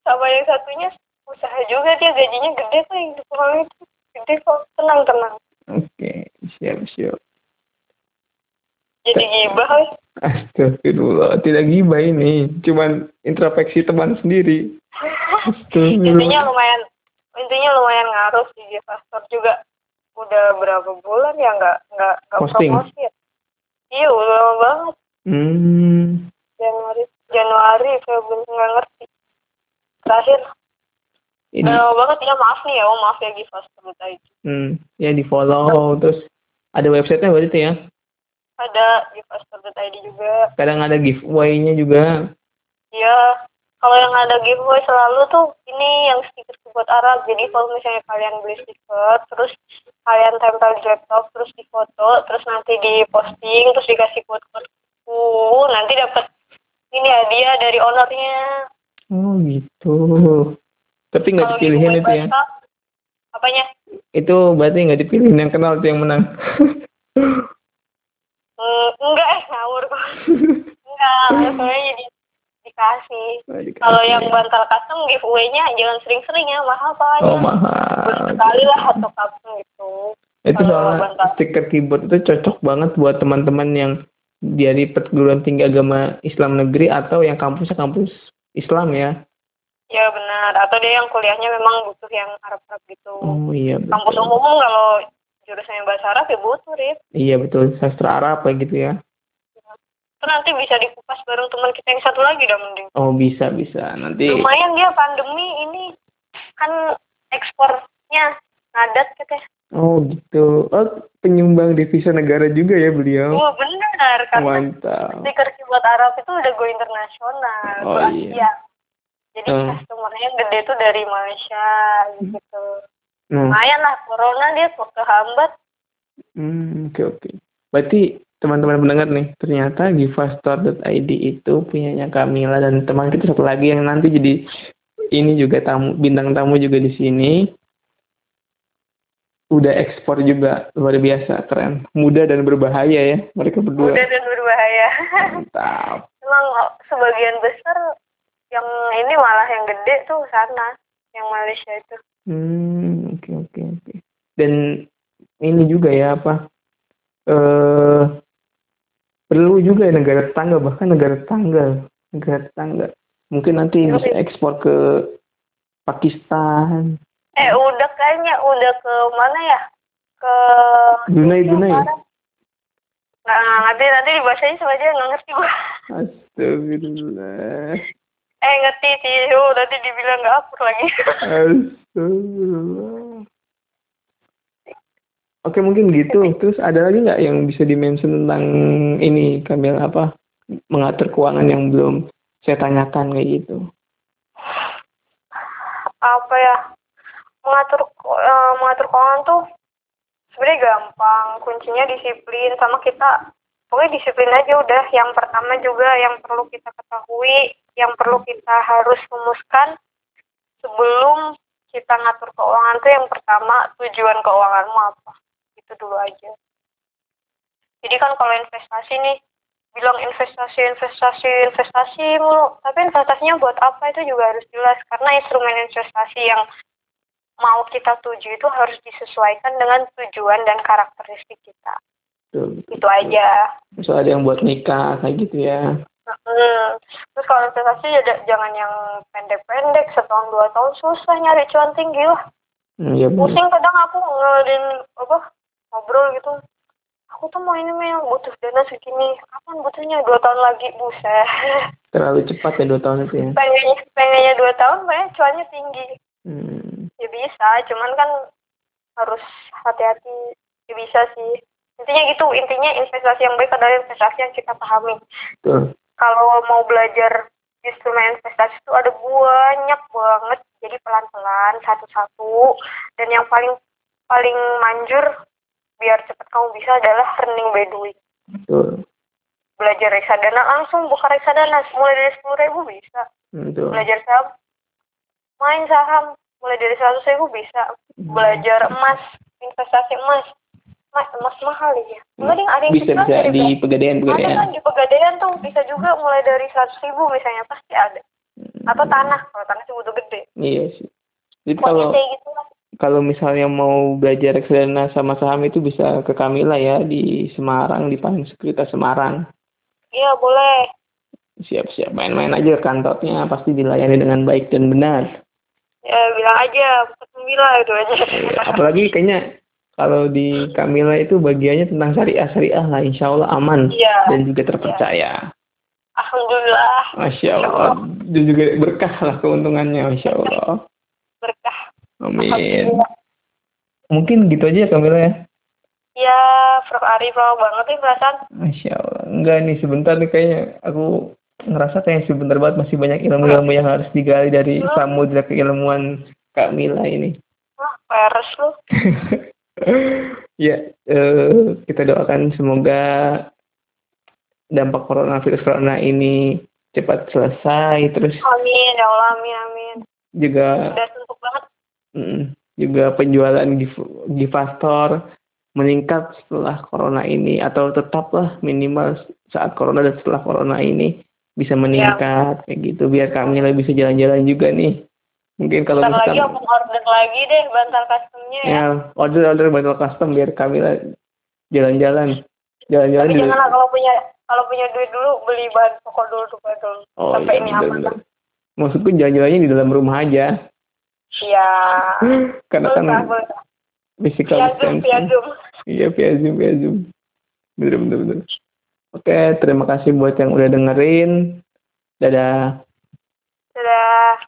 sama yang satunya usaha juga dia gajinya gede kok yang di tukang itu gede kok tenang tenang Oke siap siap. jadi gibah. Astagfirullah, tidak gibah ini, cuman introspeksi teman sendiri. intinya lumayan intinya lumayan ngaruh sih di pastor juga udah berapa bulan ya nggak nggak nggak promosi ya iya udah lama banget. Hmm, Januari Januari Februari nggak ngerti. Terakhir. Ini, udah lama banget ya maaf nih ya oh maaf ya Gifastor tadi. Hmm, ya di follow terus ada websitenya berarti itu ya. ada Gifastor.id juga. Kadang ada giveaway-nya juga. Iya, kalau yang ada giveaway selalu tuh ini yang stiker keyboard Arab. Jadi kalau misalnya kalian beli stiker, terus kalian tempel di laptop, terus difoto, terus nanti diposting, terus dikasih quote-quote, uh, nanti dapat ini hadiah dari ownernya. Oh gitu. Tapi nggak dipilihin itu ya. baca, apanya? Itu berarti nggak dipilihin yang kenal itu yang menang. Hmm, enggak eh ngawur <laughs> kok. enggak, soalnya jadi dikasih. Oh, dikasih. Kalau yang bantal custom giveaway-nya jangan sering-sering ya, mahal pak. Oh mahal. Sekali lah atau custom gitu. Itu soalnya stiker keyboard itu cocok banget buat teman-teman yang dari perguruan tinggi agama Islam negeri atau yang kampusnya kampus Islam ya. Ya benar. Atau dia yang kuliahnya memang butuh yang Arab-Arab gitu. Oh iya Kampus betul. umum kalau jurusannya bahasa Arab ya butuh, Rip. Iya betul sastra Arab kayak gitu ya. Nanti bisa dikupas bareng teman kita yang satu lagi dah mending. Oh bisa bisa nanti. Lumayan dia pandemi ini kan ekspornya ngadat katanya. Oh gitu. Oh penyumbang devisa negara juga ya beliau. Oh benar karena Mantap. stiker keyboard Arab itu udah go internasional, Oh, go iya. Asia. Jadi Hmm. customernya gede tuh dari Malaysia gitu. Nah, Lumayan lah corona dia kok kehambat. hmm, oke oke. Berarti teman-teman pendengar nih, ternyata givastore.id itu punyanya Kamila dan teman kita satu lagi yang nanti jadi ini juga tamu bintang tamu juga di sini. Udah ekspor juga luar biasa keren, muda dan berbahaya ya mereka berdua. Mudah dan berbahaya. Mantap. <laughs> Emang sebagian besar yang ini malah yang gede tuh sana, yang Malaysia itu. Hmm, oke oke oke. Dan ini juga ya apa? Eh perlu juga ya negara tetangga bahkan negara tetangga, negara tetangga. Mungkin nanti bisa ekspor ke Pakistan, Eh udah kayaknya udah ke mana ya? Ke Brunei Brunei. Nah, nanti nanti dibahasanya sama aja nggak ngerti gua. Astagfirullah. Eh ngerti sih, oh, nanti dibilang nggak akur lagi. Astagfirullah. Oke mungkin gitu. Terus ada lagi nggak yang bisa dimention tentang ini Kamil apa mengatur keuangan yang belum saya tanyakan kayak gitu? Apa ya? Mengatur eh, mengatur keuangan tuh sebenarnya gampang. Kuncinya disiplin sama kita. Pokoknya disiplin aja udah. Yang pertama juga yang perlu kita ketahui, yang perlu kita harus rumuskan sebelum kita ngatur keuangan tuh yang pertama tujuan keuanganmu apa itu dulu aja jadi kan kalau investasi nih bilang investasi investasi investasi mulu tapi investasinya buat apa itu juga harus jelas karena instrumen investasi yang mau kita tuju itu harus disesuaikan dengan tujuan dan karakteristik kita Tuh. itu aja Terus ada yang buat nikah kayak gitu ya. Hmm. Terus kalau investasi ya jangan yang pendek-pendek, setahun dua tahun susah nyari cuan tinggi lah. Hmm, ya. Pusing kadang aku ngeladen apa ngobrol gitu. Aku tuh mau ini mah butuh dana segini. Kapan butuhnya? Dua tahun lagi, buset. <laughs> Terlalu cepat ya dua tahun itu ya. pengennya, pengennya dua tahun, pengen cuannya tinggi. Hmm. Ya bisa, cuman kan harus hati-hati. Ya bisa sih. Intinya gitu, intinya investasi yang baik adalah investasi yang kita pahami. Tuh. kalau mau belajar instrumen investasi itu ada banyak banget jadi pelan-pelan satu-satu dan yang paling paling manjur biar cepat kamu bisa adalah earning by doing Tuh. belajar reksadana langsung buka reksadana mulai dari sepuluh ribu bisa. Hmm, tuh. belajar saham main saham mulai dari seratus ribu bisa. Belajar emas investasi emas. Emas emas mahal ya. Enggak ding ada yang Bisa bisa di yang- pegadaian ada pegadaian. kan di pegadaian tuh bisa juga mulai dari seratus ribu misalnya pasti ada. Atau tanah kalau tanah sih butuh gede. Iya sih. Jadi kalau gitu lah kalau misalnya mau belajar reksadana sama saham itu bisa ke Kamila ya di Semarang di Paling Sekuritas Semarang. iya boleh Siap-siap main-main aja kantornya pasti dilayani dengan baik dan benar. ya bilang aja sembilan itu aja Iya, Apalagi kayaknya kalau di Kamila itu bagiannya tentang syariah syariah lah, insya Allah aman iya dan juga terpercaya. alhamdulillah Masya Allah. Dan juga berkah lah keuntungannya, Masya Allah. berkah Amin. Mungkin gitu aja ya Kamila ya. ya Prof Arif lama banget nih perasaan Masya Allah. Enggak nih sebentar nih kayaknya aku ngerasa kayak sebentar banget masih banyak ilmu-ilmu yang harus digali dari samudra keilmuan Kak Mila ini. wah peres lu <laughs> ya, eh, kita doakan semoga dampak coronavirus corona ini cepat selesai terus amin ya Allah amin amin juga mm, juga penjualan Givastor meningkat setelah corona ini atau tetaplah minimal saat corona dan setelah corona ini bisa meningkat ya. kayak gitu. Biar kami lebih bisa jalan-jalan juga nih. Mungkin kalau Bentar misalkan, lagi aku order lagi deh bantal customnya ya, ya order order bantal custom biar kami jalan-jalan. Jalan-jalan tapi janganlah kalau punya kalau punya duit dulu beli bahan pokok dulu tuh dulu oh, sampai iya, ini bener, aman. Maksudku jalan-jalannya di dalam rumah aja iya. <laughs> Karena kan physical via zoom, via zoom. iya via zoom via zoom bener bener bener. Oke terima kasih buat yang udah dengerin. Dadah. Dadah